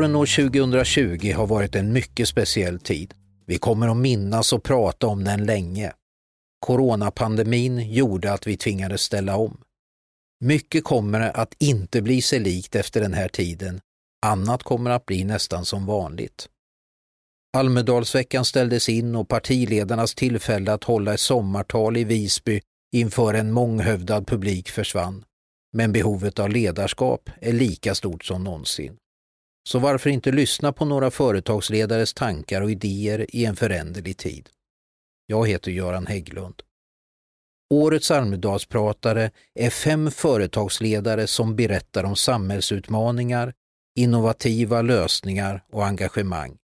Våren år 2020 har varit en mycket speciell tid. Vi kommer att minnas och prata om den länge. Coronapandemin gjorde att vi tvingades ställa om. Mycket kommer att inte bli sig likt efter den här tiden. Annat kommer att bli nästan som vanligt. Almedalsveckan ställdes in och partiledarnas tillfälle att hålla ett sommartal i Visby inför en månghövdad publik försvann. Men behovet av ledarskap är lika stort som någonsin. Så varför inte lyssna på några företagsledares tankar och idéer i en föränderlig tid? Jag heter Göran Hägglund. Årets Almedalspratare är fem företagsledare som berättar om samhällsutmaningar, innovativa lösningar och engagemang.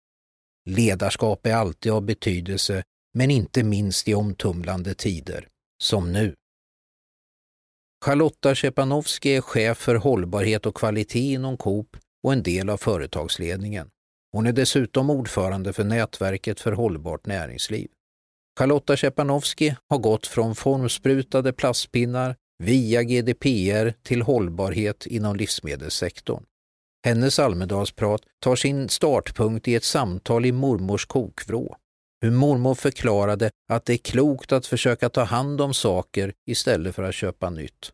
Ledarskap är alltid av betydelse, men inte minst i omtumlande tider, som nu. Charlotta Szepanowski är chef för hållbarhet och kvalitet inom Coop och en del av företagsledningen. Hon är dessutom ordförande för Nätverket för hållbart näringsliv. Charlotta Szepanowski har gått från formsprutade plastpinnar via GDPR till hållbarhet inom livsmedelssektorn. Hennes Almedalsprat tar sin startpunkt i ett samtal i mormors kokvrå. Hur mormor förklarade att det är klokt att försöka ta hand om saker istället för att köpa nytt.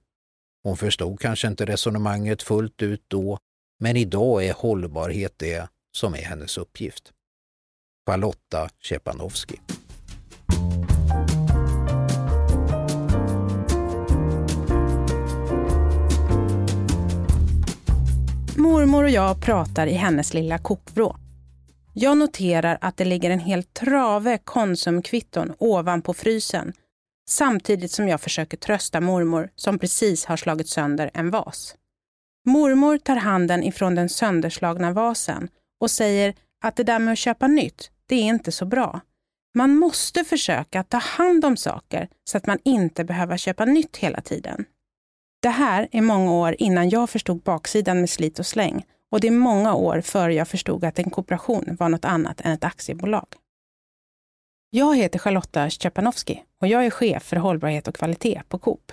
Hon förstod kanske inte resonemanget fullt ut då, men idag är hållbarhet det som är hennes uppgift. Charlotta Czepanowski. Mormor och jag pratar i hennes lilla kokvrå. Jag noterar att det ligger en hel trave Konsumkvitton ovanpå frysen samtidigt som jag försöker trösta mormor som precis har slagit sönder en vas. Mormor tar handen ifrån den sönderslagna vasen och säger att det där med att köpa nytt, det är inte så bra. Man måste försöka ta hand om saker så att man inte behöver köpa nytt hela tiden. Det här är många år innan jag förstod baksidan med slit och släng och det är många år före jag förstod att en kooperation var något annat än ett aktiebolag. Jag heter Charlotta Szczepanowski och jag är chef för hållbarhet och kvalitet på Coop.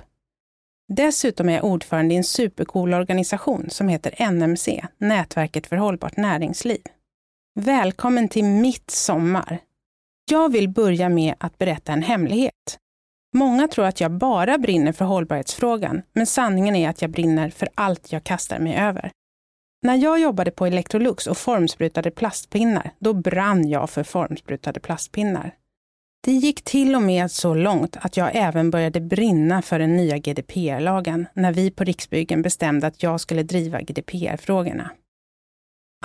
Dessutom är jag ordförande i en supercool organisation som heter NMC, Nätverket för hållbart näringsliv. Välkommen till mitt sommar! Jag vill börja med att berätta en hemlighet. Många tror att jag bara brinner för hållbarhetsfrågan, men sanningen är att jag brinner för allt jag kastar mig över. När jag jobbade på Electrolux och formsprutade plastpinnar, då brann jag för formsprutade plastpinnar. Det gick till och med så långt att jag även började brinna för den nya GDPR-lagen när vi på Riksbyggen bestämde att jag skulle driva GDPR-frågorna.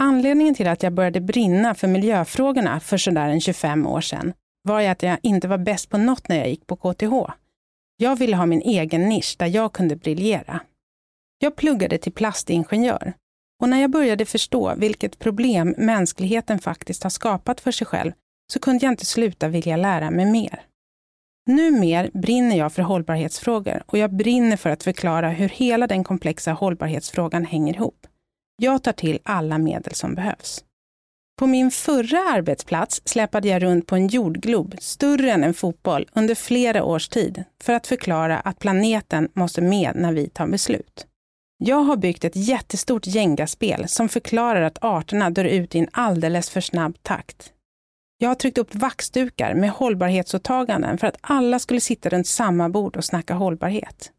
Anledningen till att jag började brinna för miljöfrågorna för sådär en 25 år sedan var att jag inte var bäst på något när jag gick på KTH. Jag ville ha min egen nisch där jag kunde briljera. Jag pluggade till plastingenjör och när jag började förstå vilket problem mänskligheten faktiskt har skapat för sig själv så kunde jag inte sluta vilja lära mig mer. Numer brinner jag för hållbarhetsfrågor och jag brinner för att förklara hur hela den komplexa hållbarhetsfrågan hänger ihop. Jag tar till alla medel som behövs. På min förra arbetsplats släpade jag runt på en jordglob större än en fotboll under flera års tid för att förklara att planeten måste med när vi tar beslut. Jag har byggt ett jättestort gängaspel som förklarar att arterna dör ut i en alldeles för snabb takt. Jag har tryckt upp vaxdukar med hållbarhetsåtaganden för att alla skulle sitta runt samma bord och snacka hållbarhet.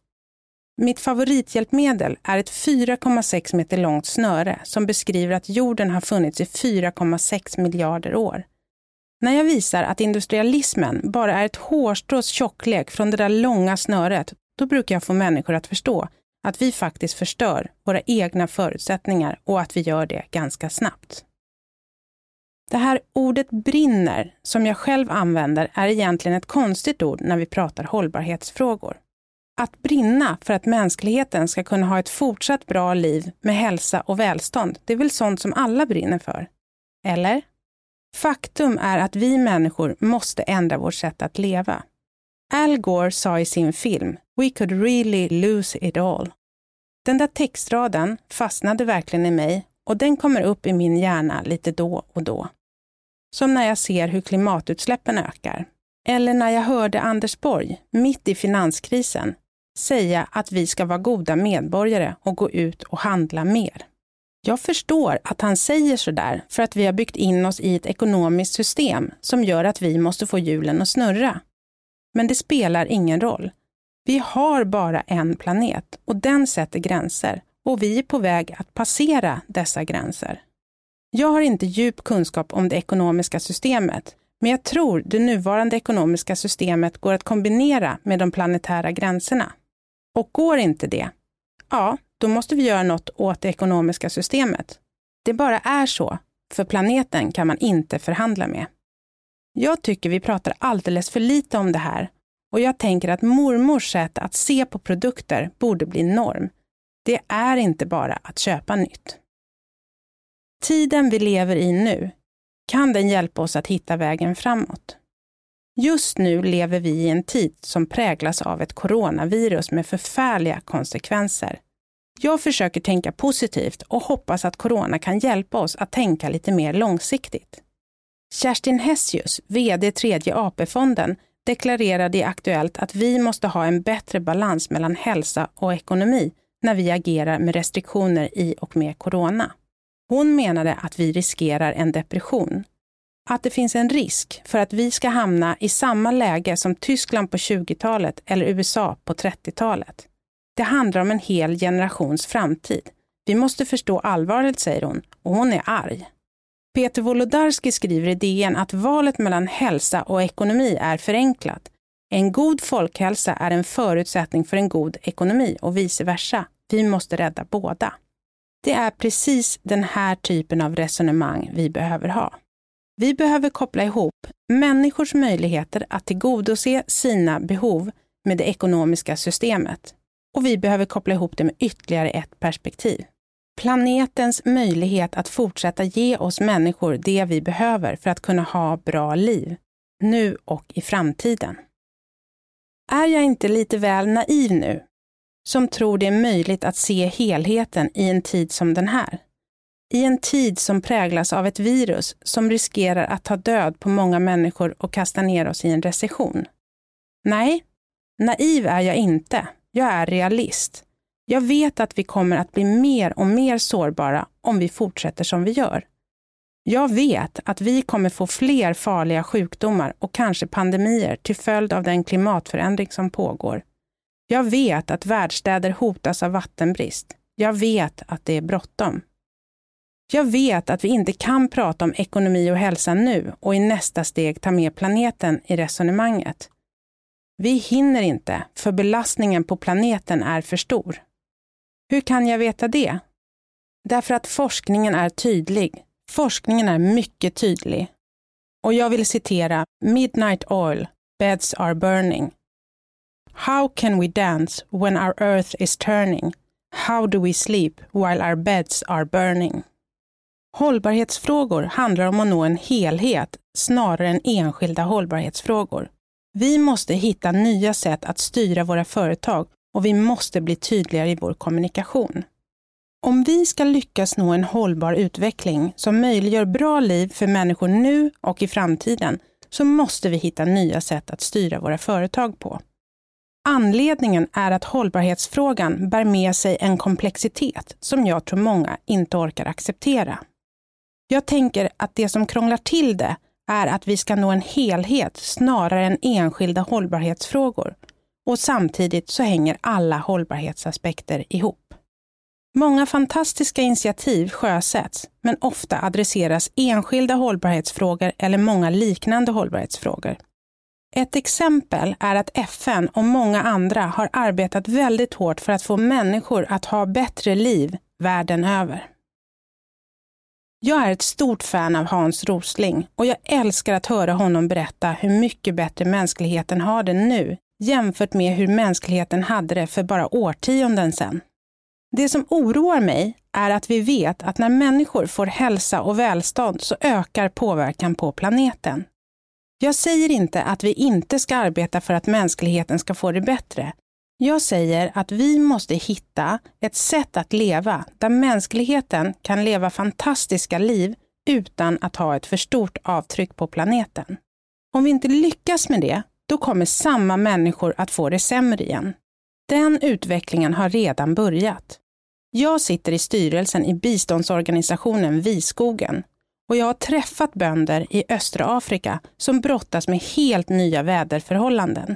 Mitt favorithjälpmedel är ett 4,6 meter långt snöre som beskriver att jorden har funnits i 4,6 miljarder år. När jag visar att industrialismen bara är ett hårstrås tjocklek från det där långa snöret, då brukar jag få människor att förstå att vi faktiskt förstör våra egna förutsättningar och att vi gör det ganska snabbt. Det här ordet brinner, som jag själv använder, är egentligen ett konstigt ord när vi pratar hållbarhetsfrågor. Att brinna för att mänskligheten ska kunna ha ett fortsatt bra liv med hälsa och välstånd, det är väl sånt som alla brinner för? Eller? Faktum är att vi människor måste ändra vårt sätt att leva. Al Gore sa i sin film We could really lose it all. Den där textraden fastnade verkligen i mig och den kommer upp i min hjärna lite då och då. Som när jag ser hur klimatutsläppen ökar. Eller när jag hörde Anders Borg, mitt i finanskrisen, säga att vi ska vara goda medborgare och gå ut och handla mer. Jag förstår att han säger sådär för att vi har byggt in oss i ett ekonomiskt system som gör att vi måste få hjulen att snurra. Men det spelar ingen roll. Vi har bara en planet och den sätter gränser och vi är på väg att passera dessa gränser. Jag har inte djup kunskap om det ekonomiska systemet, men jag tror det nuvarande ekonomiska systemet går att kombinera med de planetära gränserna. Och går inte det, ja, då måste vi göra något åt det ekonomiska systemet. Det bara är så, för planeten kan man inte förhandla med. Jag tycker vi pratar alldeles för lite om det här och jag tänker att mormors sätt att se på produkter borde bli norm. Det är inte bara att köpa nytt. Tiden vi lever i nu, kan den hjälpa oss att hitta vägen framåt? Just nu lever vi i en tid som präglas av ett coronavirus med förfärliga konsekvenser. Jag försöker tänka positivt och hoppas att corona kan hjälpa oss att tänka lite mer långsiktigt. Kerstin Hessius, VD Tredje AP-fonden, deklarerade i Aktuellt att vi måste ha en bättre balans mellan hälsa och ekonomi när vi agerar med restriktioner i och med corona. Hon menade att vi riskerar en depression. Att det finns en risk för att vi ska hamna i samma läge som Tyskland på 20-talet eller USA på 30-talet. Det handlar om en hel generations framtid. Vi måste förstå allvaret, säger hon, och hon är arg. Peter Wolodarski skriver i DN att valet mellan hälsa och ekonomi är förenklat. En god folkhälsa är en förutsättning för en god ekonomi och vice versa. Vi måste rädda båda. Det är precis den här typen av resonemang vi behöver ha. Vi behöver koppla ihop människors möjligheter att tillgodose sina behov med det ekonomiska systemet. Och vi behöver koppla ihop det med ytterligare ett perspektiv. Planetens möjlighet att fortsätta ge oss människor det vi behöver för att kunna ha bra liv, nu och i framtiden. Är jag inte lite väl naiv nu som tror det är möjligt att se helheten i en tid som den här. I en tid som präglas av ett virus som riskerar att ta död på många människor och kasta ner oss i en recession. Nej, naiv är jag inte. Jag är realist. Jag vet att vi kommer att bli mer och mer sårbara om vi fortsätter som vi gör. Jag vet att vi kommer få fler farliga sjukdomar och kanske pandemier till följd av den klimatförändring som pågår. Jag vet att världsstäder hotas av vattenbrist. Jag vet att det är bråttom. Jag vet att vi inte kan prata om ekonomi och hälsa nu och i nästa steg ta med planeten i resonemanget. Vi hinner inte, för belastningen på planeten är för stor. Hur kan jag veta det? Därför att forskningen är tydlig. Forskningen är mycket tydlig. Och jag vill citera Midnight Oil, Beds are burning How can we dance when our earth is turning? How do we sleep while our beds are burning? Hållbarhetsfrågor handlar om att nå en helhet snarare än enskilda hållbarhetsfrågor. Vi måste hitta nya sätt att styra våra företag och vi måste bli tydligare i vår kommunikation. Om vi ska lyckas nå en hållbar utveckling som möjliggör bra liv för människor nu och i framtiden så måste vi hitta nya sätt att styra våra företag på. Anledningen är att hållbarhetsfrågan bär med sig en komplexitet som jag tror många inte orkar acceptera. Jag tänker att det som krånglar till det är att vi ska nå en helhet snarare än enskilda hållbarhetsfrågor. Och samtidigt så hänger alla hållbarhetsaspekter ihop. Många fantastiska initiativ sjösätts, men ofta adresseras enskilda hållbarhetsfrågor eller många liknande hållbarhetsfrågor. Ett exempel är att FN och många andra har arbetat väldigt hårt för att få människor att ha bättre liv världen över. Jag är ett stort fan av Hans Rosling och jag älskar att höra honom berätta hur mycket bättre mänskligheten har det nu jämfört med hur mänskligheten hade det för bara årtionden sedan. Det som oroar mig är att vi vet att när människor får hälsa och välstånd så ökar påverkan på planeten. Jag säger inte att vi inte ska arbeta för att mänskligheten ska få det bättre. Jag säger att vi måste hitta ett sätt att leva där mänskligheten kan leva fantastiska liv utan att ha ett för stort avtryck på planeten. Om vi inte lyckas med det, då kommer samma människor att få det sämre igen. Den utvecklingen har redan börjat. Jag sitter i styrelsen i biståndsorganisationen Viskogen och jag har träffat bönder i östra Afrika som brottas med helt nya väderförhållanden.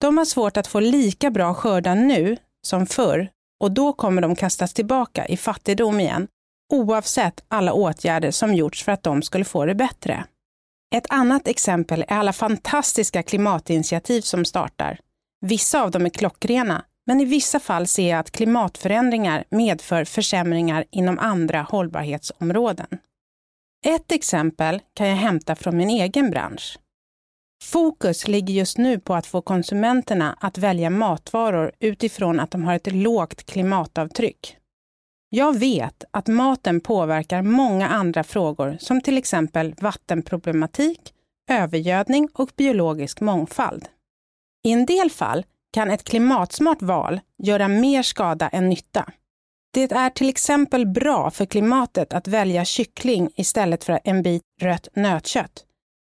De har svårt att få lika bra skördar nu som förr och då kommer de kastas tillbaka i fattigdom igen, oavsett alla åtgärder som gjorts för att de skulle få det bättre. Ett annat exempel är alla fantastiska klimatinitiativ som startar. Vissa av dem är klockrena, men i vissa fall ser jag att klimatförändringar medför försämringar inom andra hållbarhetsområden. Ett exempel kan jag hämta från min egen bransch. Fokus ligger just nu på att få konsumenterna att välja matvaror utifrån att de har ett lågt klimatavtryck. Jag vet att maten påverkar många andra frågor som till exempel vattenproblematik, övergödning och biologisk mångfald. I en del fall kan ett klimatsmart val göra mer skada än nytta. Det är till exempel bra för klimatet att välja kyckling istället för en bit rött nötkött.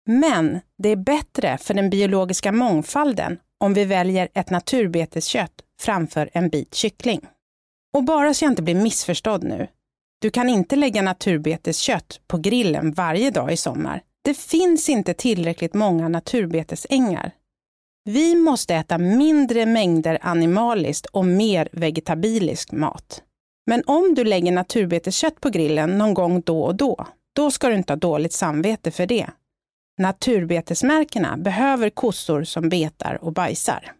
Men det är bättre för den biologiska mångfalden om vi väljer ett naturbeteskött framför en bit kyckling. Och bara så jag inte blir missförstådd nu. Du kan inte lägga naturbeteskött på grillen varje dag i sommar. Det finns inte tillräckligt många naturbetesängar. Vi måste äta mindre mängder animaliskt och mer vegetabilisk mat. Men om du lägger naturbeteskött på grillen någon gång då och då, då ska du inte ha dåligt samvete för det. Naturbetesmärkena behöver kossor som betar och bajsar.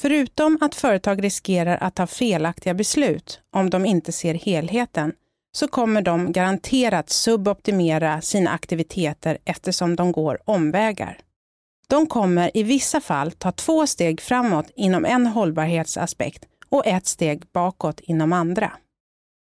Förutom att företag riskerar att ta felaktiga beslut om de inte ser helheten, så kommer de garanterat suboptimera sina aktiviteter eftersom de går omvägar. De kommer i vissa fall ta två steg framåt inom en hållbarhetsaspekt och ett steg bakåt inom andra.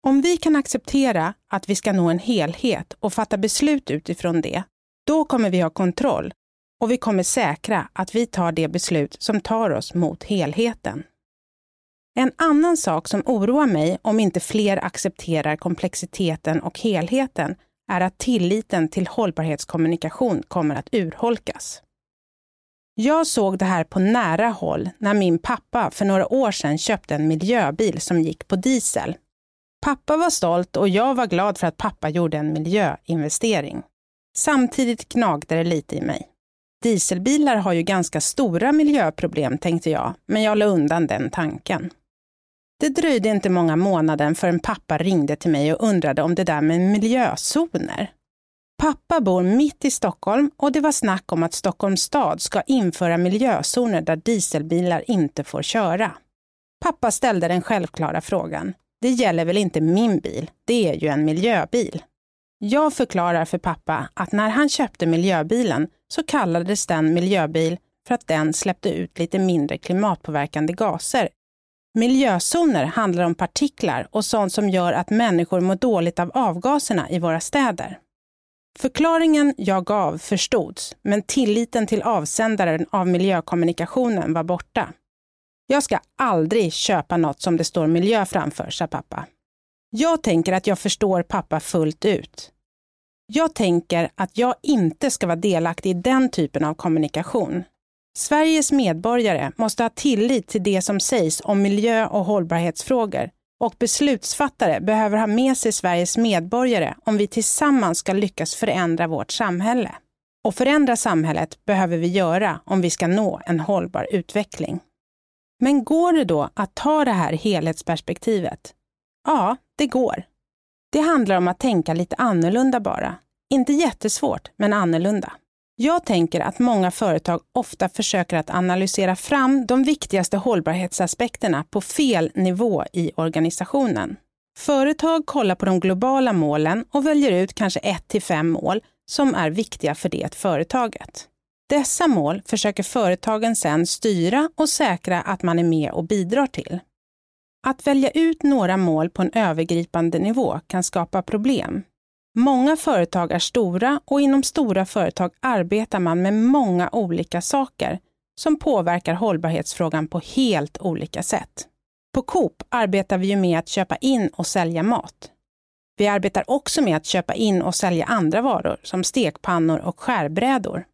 Om vi kan acceptera att vi ska nå en helhet och fatta beslut utifrån det, då kommer vi ha kontroll och vi kommer säkra att vi tar det beslut som tar oss mot helheten. En annan sak som oroar mig om inte fler accepterar komplexiteten och helheten är att tilliten till hållbarhetskommunikation kommer att urholkas. Jag såg det här på nära håll när min pappa för några år sedan köpte en miljöbil som gick på diesel. Pappa var stolt och jag var glad för att pappa gjorde en miljöinvestering. Samtidigt gnagde det lite i mig. Dieselbilar har ju ganska stora miljöproblem, tänkte jag, men jag la undan den tanken. Det dröjde inte många månader förrän pappa ringde till mig och undrade om det där med miljözoner. Pappa bor mitt i Stockholm och det var snack om att Stockholms stad ska införa miljözoner där dieselbilar inte får köra. Pappa ställde den självklara frågan. Det gäller väl inte min bil? Det är ju en miljöbil. Jag förklarar för pappa att när han köpte miljöbilen så kallades den miljöbil för att den släppte ut lite mindre klimatpåverkande gaser. Miljözoner handlar om partiklar och sånt som gör att människor mår dåligt av avgaserna i våra städer. Förklaringen jag gav förstods, men tilliten till avsändaren av miljökommunikationen var borta. Jag ska aldrig köpa något som det står miljö framför, sa pappa. Jag tänker att jag förstår pappa fullt ut. Jag tänker att jag inte ska vara delaktig i den typen av kommunikation. Sveriges medborgare måste ha tillit till det som sägs om miljö och hållbarhetsfrågor och beslutsfattare behöver ha med sig Sveriges medborgare om vi tillsammans ska lyckas förändra vårt samhälle. Och förändra samhället behöver vi göra om vi ska nå en hållbar utveckling. Men går det då att ta det här helhetsperspektivet? Ja, det går. Det handlar om att tänka lite annorlunda bara. Inte jättesvårt, men annorlunda. Jag tänker att många företag ofta försöker att analysera fram de viktigaste hållbarhetsaspekterna på fel nivå i organisationen. Företag kollar på de globala målen och väljer ut kanske ett till fem mål som är viktiga för det företaget. Dessa mål försöker företagen sedan styra och säkra att man är med och bidrar till. Att välja ut några mål på en övergripande nivå kan skapa problem. Många företag är stora och inom stora företag arbetar man med många olika saker som påverkar hållbarhetsfrågan på helt olika sätt. På Coop arbetar vi ju med att köpa in och sälja mat. Vi arbetar också med att köpa in och sälja andra varor som stekpannor och skärbrädor.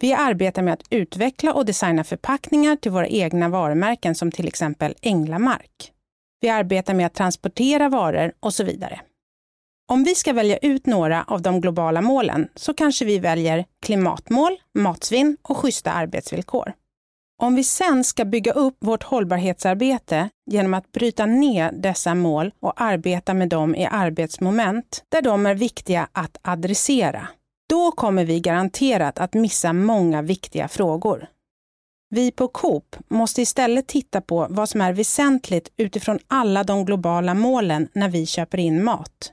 Vi arbetar med att utveckla och designa förpackningar till våra egna varumärken som till exempel Änglamark. vi arbetar med att transportera varor och så vidare. Om vi ska välja ut några av de globala målen så kanske vi väljer klimatmål, matsvinn och schyssta arbetsvillkor. Om vi sen ska bygga upp vårt hållbarhetsarbete genom att bryta ner dessa mål och arbeta med dem i arbetsmoment där de är viktiga att adressera, då kommer vi garanterat att missa många viktiga frågor. Vi på Coop måste istället titta på vad som är väsentligt utifrån alla de globala målen när vi köper in mat.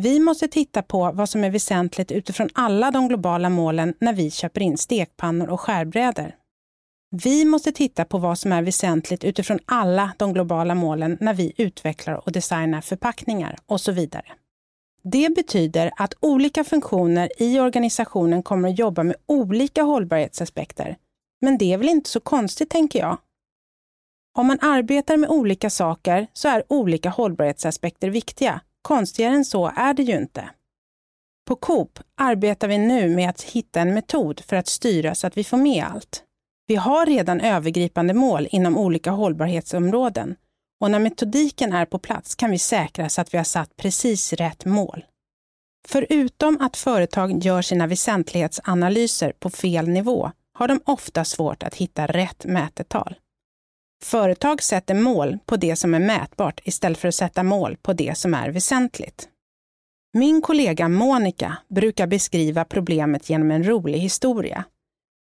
Vi måste titta på vad som är väsentligt utifrån alla de globala målen när vi köper in stekpannor och skärbrädor. Vi måste titta på vad som är väsentligt utifrån alla de globala målen när vi utvecklar och designar förpackningar och så vidare. Det betyder att olika funktioner i organisationen kommer att jobba med olika hållbarhetsaspekter. Men det är väl inte så konstigt, tänker jag. Om man arbetar med olika saker så är olika hållbarhetsaspekter viktiga. Konstigare än så är det ju inte. På Coop arbetar vi nu med att hitta en metod för att styra så att vi får med allt. Vi har redan övergripande mål inom olika hållbarhetsområden och när metodiken är på plats kan vi säkra så att vi har satt precis rätt mål. Förutom att företag gör sina väsentlighetsanalyser på fel nivå har de ofta svårt att hitta rätt mätetal. Företag sätter mål på det som är mätbart istället för att sätta mål på det som är väsentligt. Min kollega Monica brukar beskriva problemet genom en rolig historia.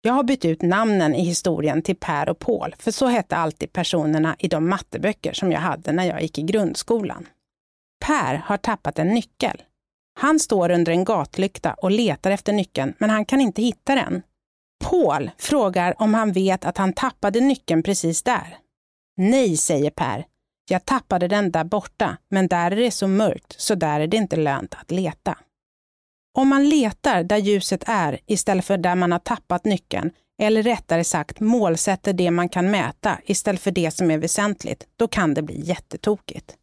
Jag har bytt ut namnen i historien till Per och Paul, för så hette alltid personerna i de matteböcker som jag hade när jag gick i grundskolan. Per har tappat en nyckel. Han står under en gatlykta och letar efter nyckeln, men han kan inte hitta den. Paul frågar om han vet att han tappade nyckeln precis där. Nej, säger Per. Jag tappade den där borta, men där är det så mörkt så där är det inte lönt att leta. Om man letar där ljuset är istället för där man har tappat nyckeln, eller rättare sagt målsätter det man kan mäta istället för det som är väsentligt, då kan det bli jättetokigt.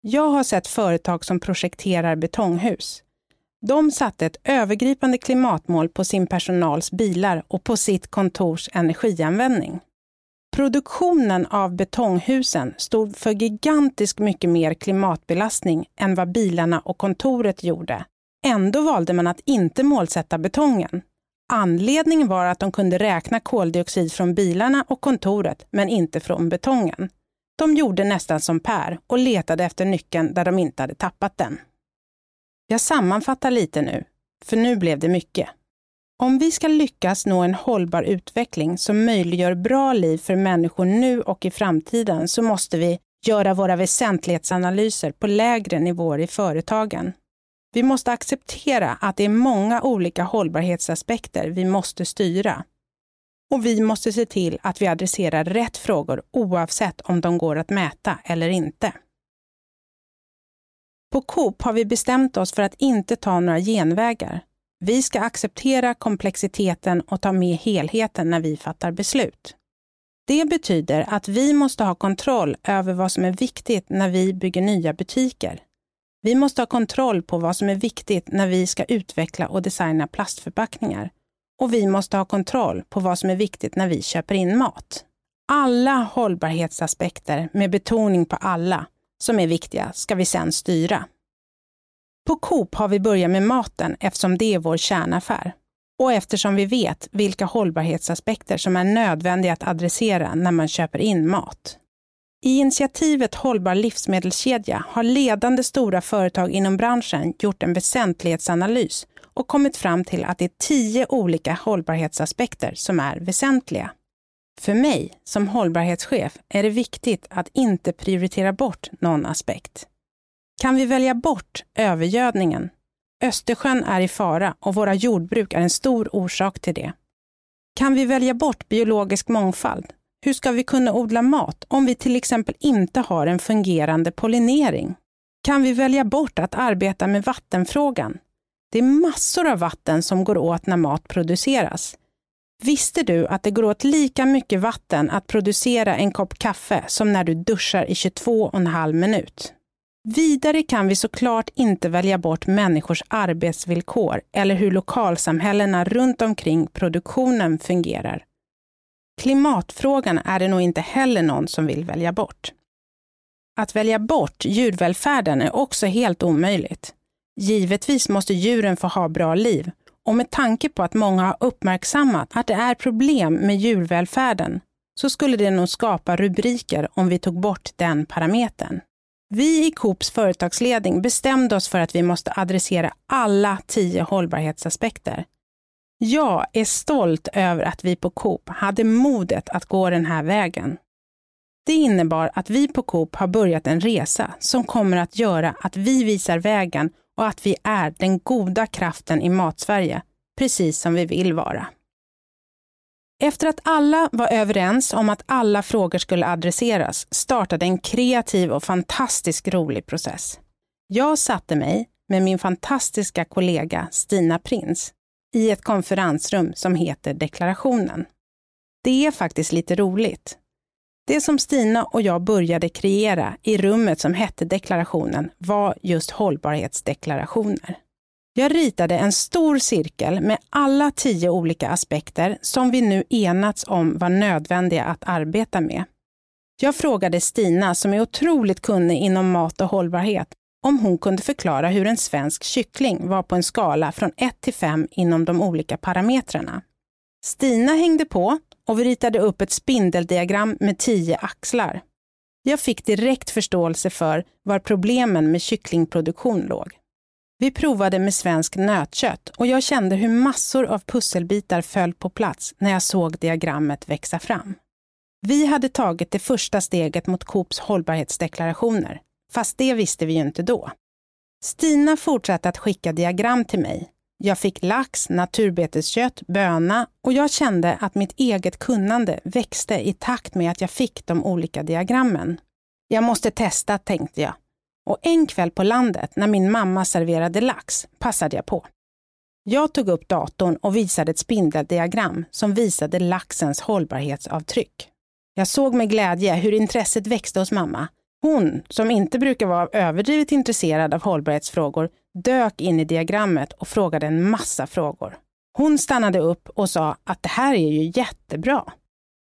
Jag har sett företag som projekterar betonghus. De satte ett övergripande klimatmål på sin personals bilar och på sitt kontors energianvändning. Produktionen av betonghusen stod för gigantiskt mycket mer klimatbelastning än vad bilarna och kontoret gjorde. Ändå valde man att inte målsätta betongen. Anledningen var att de kunde räkna koldioxid från bilarna och kontoret, men inte från betongen. De gjorde nästan som Per och letade efter nyckeln där de inte hade tappat den. Jag sammanfattar lite nu, för nu blev det mycket. Om vi ska lyckas nå en hållbar utveckling som möjliggör bra liv för människor nu och i framtiden så måste vi göra våra väsentlighetsanalyser på lägre nivåer i företagen. Vi måste acceptera att det är många olika hållbarhetsaspekter vi måste styra. Och vi måste se till att vi adresserar rätt frågor oavsett om de går att mäta eller inte. På Coop har vi bestämt oss för att inte ta några genvägar. Vi ska acceptera komplexiteten och ta med helheten när vi fattar beslut. Det betyder att vi måste ha kontroll över vad som är viktigt när vi bygger nya butiker. Vi måste ha kontroll på vad som är viktigt när vi ska utveckla och designa plastförpackningar. Och vi måste ha kontroll på vad som är viktigt när vi köper in mat. Alla hållbarhetsaspekter, med betoning på alla, som är viktiga ska vi sedan styra. På Coop har vi börjat med maten eftersom det är vår kärnaffär och eftersom vi vet vilka hållbarhetsaspekter som är nödvändiga att adressera när man köper in mat. I initiativet Hållbar livsmedelskedja har ledande stora företag inom branschen gjort en väsentlighetsanalys och kommit fram till att det är tio olika hållbarhetsaspekter som är väsentliga. För mig som hållbarhetschef är det viktigt att inte prioritera bort någon aspekt. Kan vi välja bort övergödningen? Östersjön är i fara och våra jordbruk är en stor orsak till det. Kan vi välja bort biologisk mångfald? Hur ska vi kunna odla mat om vi till exempel inte har en fungerande pollinering? Kan vi välja bort att arbeta med vattenfrågan? Det är massor av vatten som går åt när mat produceras. Visste du att det går åt lika mycket vatten att producera en kopp kaffe som när du duschar i 22,5 minut? Vidare kan vi såklart inte välja bort människors arbetsvillkor eller hur lokalsamhällena runt omkring produktionen fungerar. Klimatfrågan är det nog inte heller någon som vill välja bort. Att välja bort djurvälfärden är också helt omöjligt. Givetvis måste djuren få ha bra liv och med tanke på att många har uppmärksammat att det är problem med djurvälfärden så skulle det nog skapa rubriker om vi tog bort den parametern. Vi i Coops företagsledning bestämde oss för att vi måste adressera alla tio hållbarhetsaspekter. Jag är stolt över att vi på Coop hade modet att gå den här vägen. Det innebar att vi på Coop har börjat en resa som kommer att göra att vi visar vägen och att vi är den goda kraften i Matsverige, precis som vi vill vara. Efter att alla var överens om att alla frågor skulle adresseras startade en kreativ och fantastiskt rolig process. Jag satte mig med min fantastiska kollega Stina Prins i ett konferensrum som heter Deklarationen. Det är faktiskt lite roligt. Det som Stina och jag började kreera i rummet som hette Deklarationen var just hållbarhetsdeklarationer. Jag ritade en stor cirkel med alla tio olika aspekter som vi nu enats om var nödvändiga att arbeta med. Jag frågade Stina, som är otroligt kunnig inom mat och hållbarhet, om hon kunde förklara hur en svensk kyckling var på en skala från 1 till 5 inom de olika parametrarna. Stina hängde på och vi ritade upp ett spindeldiagram med tio axlar. Jag fick direkt förståelse för var problemen med kycklingproduktion låg. Vi provade med svensk nötkött och jag kände hur massor av pusselbitar föll på plats när jag såg diagrammet växa fram. Vi hade tagit det första steget mot Coops hållbarhetsdeklarationer, fast det visste vi ju inte då. Stina fortsatte att skicka diagram till mig. Jag fick lax, naturbeteskött, böna och jag kände att mitt eget kunnande växte i takt med att jag fick de olika diagrammen. Jag måste testa, tänkte jag och en kväll på landet när min mamma serverade lax passade jag på. Jag tog upp datorn och visade ett spindeldiagram som visade laxens hållbarhetsavtryck. Jag såg med glädje hur intresset växte hos mamma. Hon, som inte brukar vara överdrivet intresserad av hållbarhetsfrågor, dök in i diagrammet och frågade en massa frågor. Hon stannade upp och sa att det här är ju jättebra.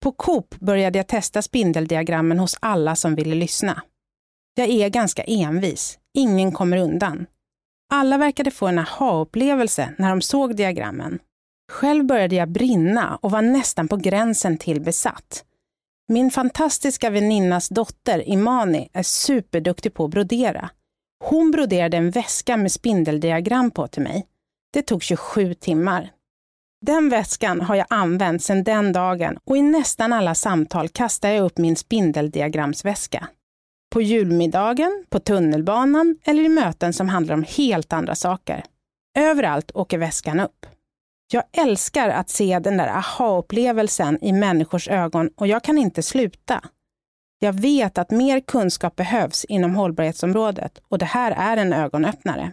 På Coop började jag testa spindeldiagrammen hos alla som ville lyssna. Jag är ganska envis. Ingen kommer undan. Alla verkade få en aha-upplevelse när de såg diagrammen. Själv började jag brinna och var nästan på gränsen till besatt. Min fantastiska väninnas dotter Imani är superduktig på att brodera. Hon broderade en väska med spindeldiagram på till mig. Det tog 27 timmar. Den väskan har jag använt sedan den dagen och i nästan alla samtal kastar jag upp min spindeldiagramsväska. På julmiddagen, på tunnelbanan eller i möten som handlar om helt andra saker. Överallt åker väskan upp. Jag älskar att se den där aha-upplevelsen i människors ögon och jag kan inte sluta. Jag vet att mer kunskap behövs inom hållbarhetsområdet och det här är en ögonöppnare.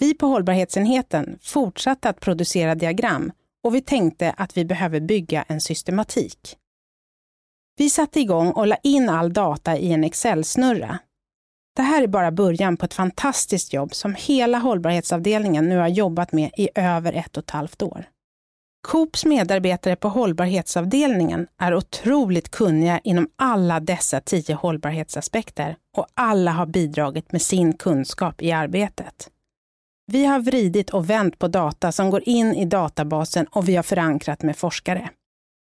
Vi på hållbarhetsenheten fortsatte att producera diagram och vi tänkte att vi behöver bygga en systematik. Vi satte igång och la in all data i en Excel-snurra. Det här är bara början på ett fantastiskt jobb som hela hållbarhetsavdelningen nu har jobbat med i över ett och ett halvt år. Coops medarbetare på hållbarhetsavdelningen är otroligt kunniga inom alla dessa tio hållbarhetsaspekter och alla har bidragit med sin kunskap i arbetet. Vi har vridit och vänt på data som går in i databasen och vi har förankrat med forskare.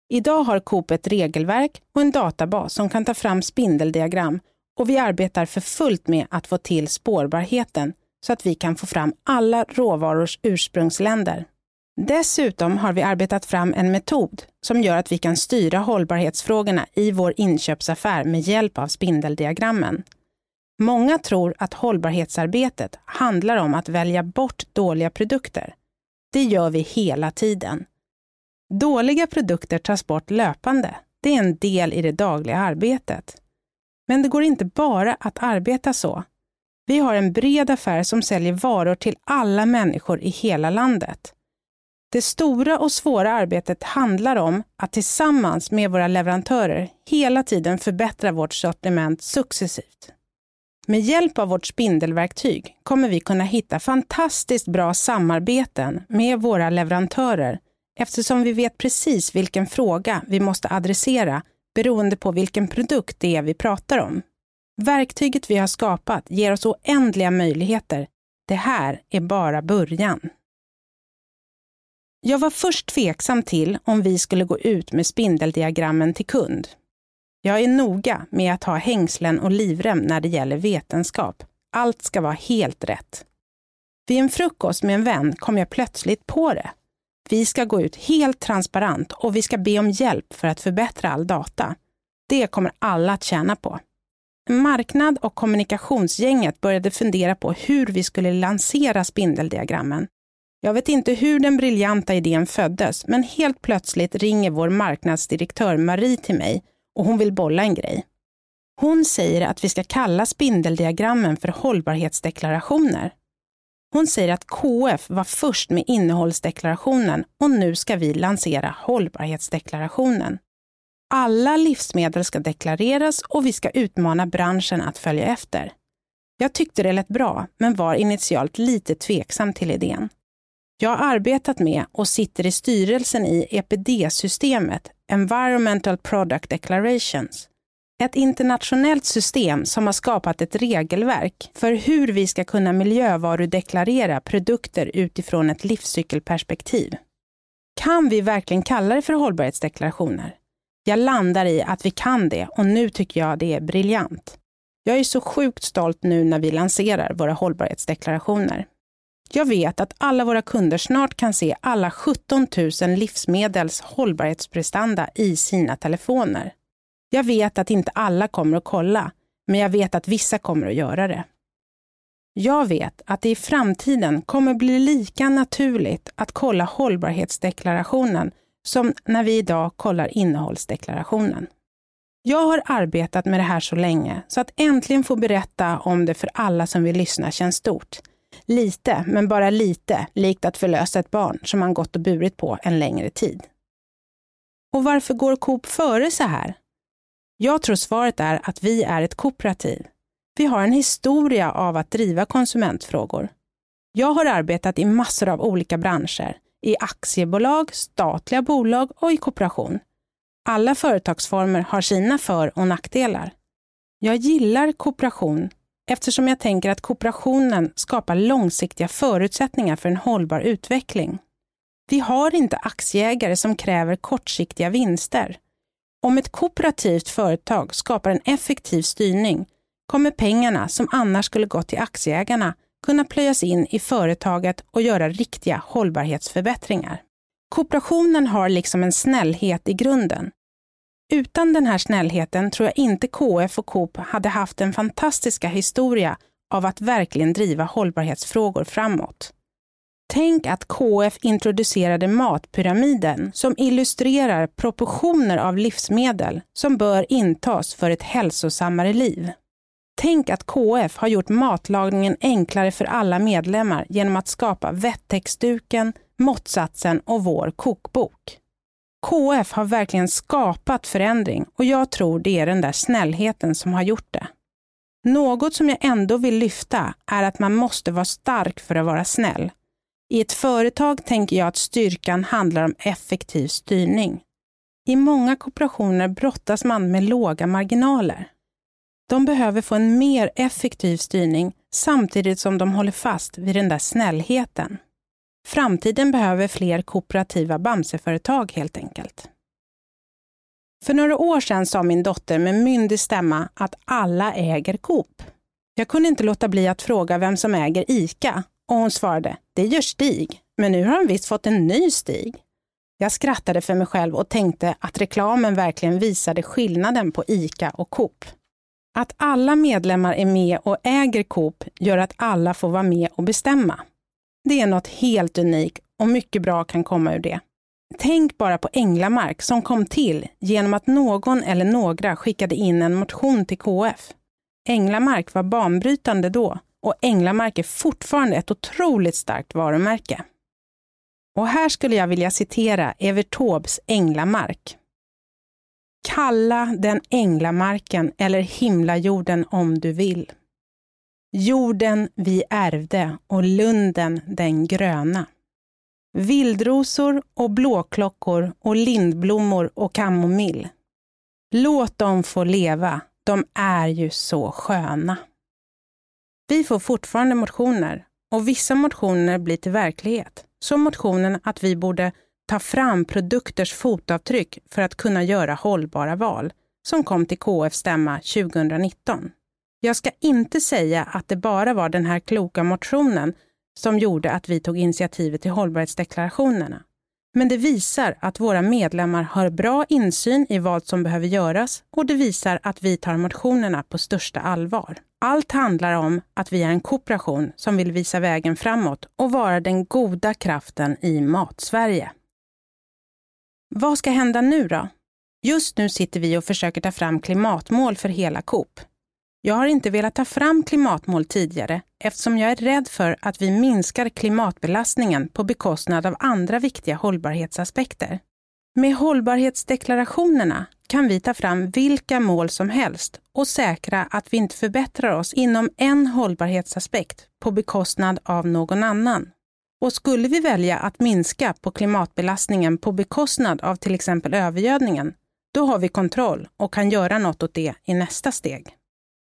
Idag har Coop ett regelverk och en databas som kan ta fram spindeldiagram och vi arbetar för fullt med att få till spårbarheten så att vi kan få fram alla råvarors ursprungsländer. Dessutom har vi arbetat fram en metod som gör att vi kan styra hållbarhetsfrågorna i vår inköpsaffär med hjälp av spindeldiagrammen. Många tror att hållbarhetsarbetet handlar om att välja bort dåliga produkter. Det gör vi hela tiden. Dåliga produkter tas bort löpande. Det är en del i det dagliga arbetet. Men det går inte bara att arbeta så. Vi har en bred affär som säljer varor till alla människor i hela landet. Det stora och svåra arbetet handlar om att tillsammans med våra leverantörer hela tiden förbättra vårt sortiment successivt. Med hjälp av vårt spindelverktyg kommer vi kunna hitta fantastiskt bra samarbeten med våra leverantörer eftersom vi vet precis vilken fråga vi måste adressera beroende på vilken produkt det är vi pratar om. Verktyget vi har skapat ger oss oändliga möjligheter. Det här är bara början. Jag var först tveksam till om vi skulle gå ut med spindeldiagrammen till kund. Jag är noga med att ha hängslen och livrem när det gäller vetenskap. Allt ska vara helt rätt. Vid en frukost med en vän kom jag plötsligt på det. Vi ska gå ut helt transparent och vi ska be om hjälp för att förbättra all data. Det kommer alla att tjäna på. Marknad och kommunikationsgänget började fundera på hur vi skulle lansera spindeldiagrammen. Jag vet inte hur den briljanta idén föddes, men helt plötsligt ringer vår marknadsdirektör Marie till mig och hon vill bolla en grej. Hon säger att vi ska kalla spindeldiagrammen för hållbarhetsdeklarationer. Hon säger att KF var först med innehållsdeklarationen och nu ska vi lansera hållbarhetsdeklarationen. Alla livsmedel ska deklareras och vi ska utmana branschen att följa efter. Jag tyckte det lät bra, men var initialt lite tveksam till idén. Jag har arbetat med och sitter i styrelsen i EPD-systemet, Environmental Product Declarations. Ett internationellt system som har skapat ett regelverk för hur vi ska kunna miljövarudeklarera produkter utifrån ett livscykelperspektiv. Kan vi verkligen kalla det för hållbarhetsdeklarationer? Jag landar i att vi kan det och nu tycker jag det är briljant. Jag är så sjukt stolt nu när vi lanserar våra hållbarhetsdeklarationer. Jag vet att alla våra kunder snart kan se alla 17 000 livsmedels hållbarhetsprestanda i sina telefoner. Jag vet att inte alla kommer att kolla, men jag vet att vissa kommer att göra det. Jag vet att det i framtiden kommer bli lika naturligt att kolla hållbarhetsdeklarationen som när vi idag kollar innehållsdeklarationen. Jag har arbetat med det här så länge, så att äntligen få berätta om det för alla som vill lyssna känns stort. Lite, men bara lite, likt att förlösa ett barn som man gått och burit på en längre tid. Och varför går Coop före så här? Jag tror svaret är att vi är ett kooperativ. Vi har en historia av att driva konsumentfrågor. Jag har arbetat i massor av olika branscher, i aktiebolag, statliga bolag och i kooperation. Alla företagsformer har sina för och nackdelar. Jag gillar kooperation eftersom jag tänker att kooperationen skapar långsiktiga förutsättningar för en hållbar utveckling. Vi har inte aktieägare som kräver kortsiktiga vinster. Om ett kooperativt företag skapar en effektiv styrning kommer pengarna som annars skulle gått till aktieägarna kunna plöjas in i företaget och göra riktiga hållbarhetsförbättringar. Kooperationen har liksom en snällhet i grunden. Utan den här snällheten tror jag inte KF och Coop hade haft den fantastiska historia av att verkligen driva hållbarhetsfrågor framåt. Tänk att KF introducerade Matpyramiden som illustrerar proportioner av livsmedel som bör intas för ett hälsosammare liv. Tänk att KF har gjort matlagningen enklare för alla medlemmar genom att skapa vettextduken, Måttsatsen och vår kokbok. KF har verkligen skapat förändring och jag tror det är den där snällheten som har gjort det. Något som jag ändå vill lyfta är att man måste vara stark för att vara snäll. I ett företag tänker jag att styrkan handlar om effektiv styrning. I många kooperationer brottas man med låga marginaler. De behöver få en mer effektiv styrning samtidigt som de håller fast vid den där snällheten. Framtiden behöver fler kooperativa Bamseföretag helt enkelt. För några år sedan sa min dotter med myndig stämma att alla äger Coop. Jag kunde inte låta bli att fråga vem som äger ICA och hon svarade, det gör Stig, men nu har han visst fått en ny Stig. Jag skrattade för mig själv och tänkte att reklamen verkligen visade skillnaden på ICA och Coop. Att alla medlemmar är med och äger Coop gör att alla får vara med och bestämma. Det är något helt unikt och mycket bra kan komma ur det. Tänk bara på Änglamark som kom till genom att någon eller några skickade in en motion till KF. Änglamark var banbrytande då och Änglamark är fortfarande ett otroligt starkt varumärke. Och här skulle jag vilja citera Evert Taubes Änglamark. Kalla den änglamarken eller himlajorden om du vill. Jorden vi ärvde och lunden den gröna. Vildrosor och blåklockor och lindblommor och kamomill. Låt dem få leva, De är ju så sköna. Vi får fortfarande motioner och vissa motioner blir till verklighet. Som motionen att vi borde ta fram produkters fotavtryck för att kunna göra hållbara val, som kom till KF stämma 2019. Jag ska inte säga att det bara var den här kloka motionen som gjorde att vi tog initiativet till hållbarhetsdeklarationerna. Men det visar att våra medlemmar har bra insyn i vad som behöver göras och det visar att vi tar motionerna på största allvar. Allt handlar om att vi är en kooperation som vill visa vägen framåt och vara den goda kraften i Matsverige. Vad ska hända nu då? Just nu sitter vi och försöker ta fram klimatmål för hela Coop. Jag har inte velat ta fram klimatmål tidigare eftersom jag är rädd för att vi minskar klimatbelastningen på bekostnad av andra viktiga hållbarhetsaspekter. Med hållbarhetsdeklarationerna kan vi ta fram vilka mål som helst och säkra att vi inte förbättrar oss inom en hållbarhetsaspekt på bekostnad av någon annan. Och skulle vi välja att minska på klimatbelastningen på bekostnad av till exempel övergödningen, då har vi kontroll och kan göra något åt det i nästa steg.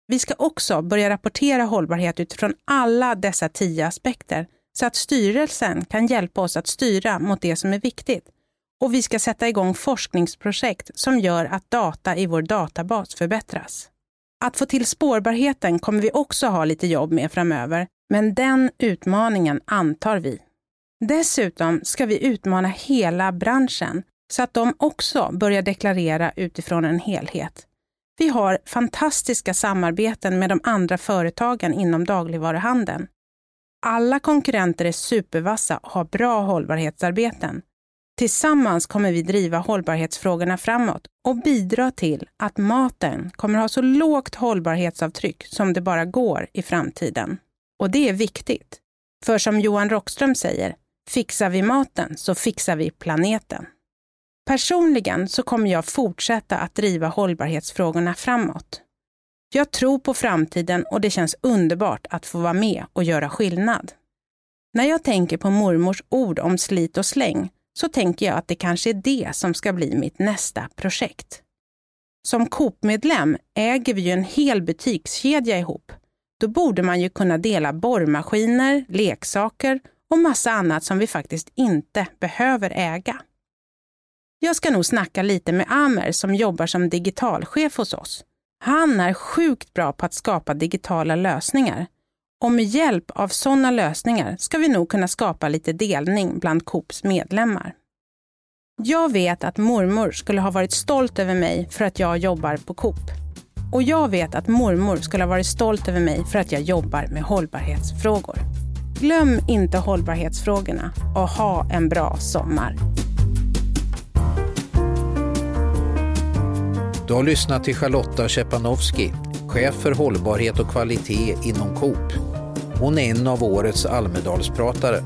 Vi ska också börja rapportera hållbarhet utifrån alla dessa tio aspekter så att styrelsen kan hjälpa oss att styra mot det som är viktigt. Och vi ska sätta igång forskningsprojekt som gör att data i vår databas förbättras. Att få till spårbarheten kommer vi också ha lite jobb med framöver, men den utmaningen antar vi. Dessutom ska vi utmana hela branschen så att de också börjar deklarera utifrån en helhet. Vi har fantastiska samarbeten med de andra företagen inom dagligvaruhandeln. Alla konkurrenter är supervassa och har bra hållbarhetsarbeten. Tillsammans kommer vi driva hållbarhetsfrågorna framåt och bidra till att maten kommer ha så lågt hållbarhetsavtryck som det bara går i framtiden. Och det är viktigt. För som Johan Rockström säger, fixar vi maten så fixar vi planeten. Personligen så kommer jag fortsätta att driva hållbarhetsfrågorna framåt. Jag tror på framtiden och det känns underbart att få vara med och göra skillnad. När jag tänker på mormors ord om slit och släng så tänker jag att det kanske är det som ska bli mitt nästa projekt. Som Coop-medlem äger vi ju en hel butikskedja ihop. Då borde man ju kunna dela borrmaskiner, leksaker och massa annat som vi faktiskt inte behöver äga. Jag ska nog snacka lite med Amer som jobbar som digitalchef hos oss. Han är sjukt bra på att skapa digitala lösningar. Och med hjälp av sådana lösningar ska vi nog kunna skapa lite delning bland Coops medlemmar. Jag vet att mormor skulle ha varit stolt över mig för att jag jobbar på Coop. Och jag vet att mormor skulle ha varit stolt över mig för att jag jobbar med hållbarhetsfrågor. Glöm inte hållbarhetsfrågorna och ha en bra sommar. Du har lyssnat till Charlotta Czepanowski, chef för hållbarhet och kvalitet inom Coop. Hon är en av årets Almedalspratare